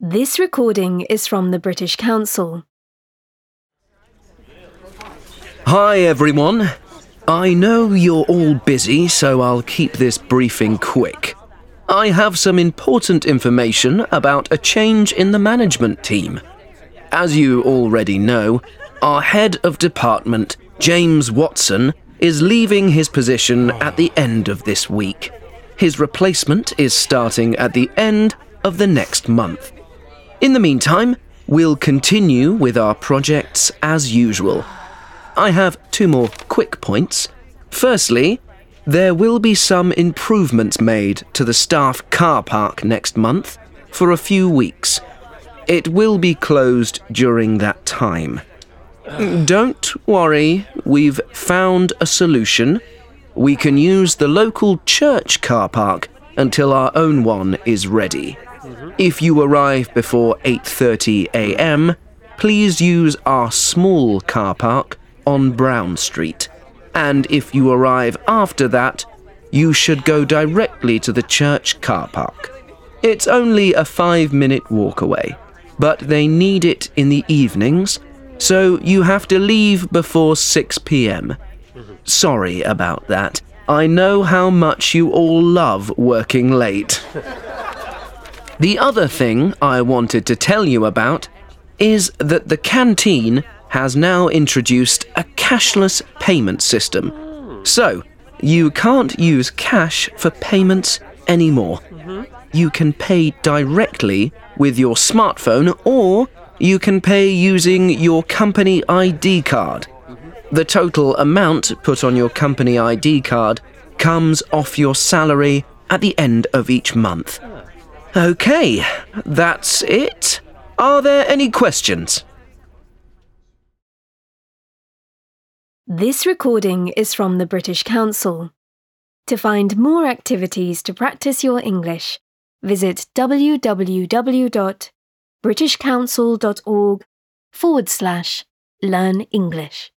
This recording is from the British Council. Hi, everyone. I know you're all busy, so I'll keep this briefing quick. I have some important information about a change in the management team. As you already know, our head of department, James Watson, is leaving his position at the end of this week. His replacement is starting at the end of the next month. In the meantime, we'll continue with our projects as usual. I have two more quick points. Firstly, there will be some improvements made to the staff car park next month for a few weeks. It will be closed during that time. Don't worry, we've found a solution. We can use the local church car park until our own one is ready. Mm-hmm. If you arrive before 8:30 a.m., please use our small car park on Brown Street. And if you arrive after that, you should go directly to the church car park. It's only a 5-minute walk away, but they need it in the evenings, so you have to leave before 6 p.m. Sorry about that. I know how much you all love working late. The other thing I wanted to tell you about is that the canteen has now introduced a cashless payment system. So, you can't use cash for payments anymore. You can pay directly with your smartphone or you can pay using your company ID card. The total amount put on your company ID card comes off your salary at the end of each month. Okay, that's it. Are there any questions? This recording is from the British Council. To find more activities to practice your English, visit www.britishcouncil.org forward slash learn English.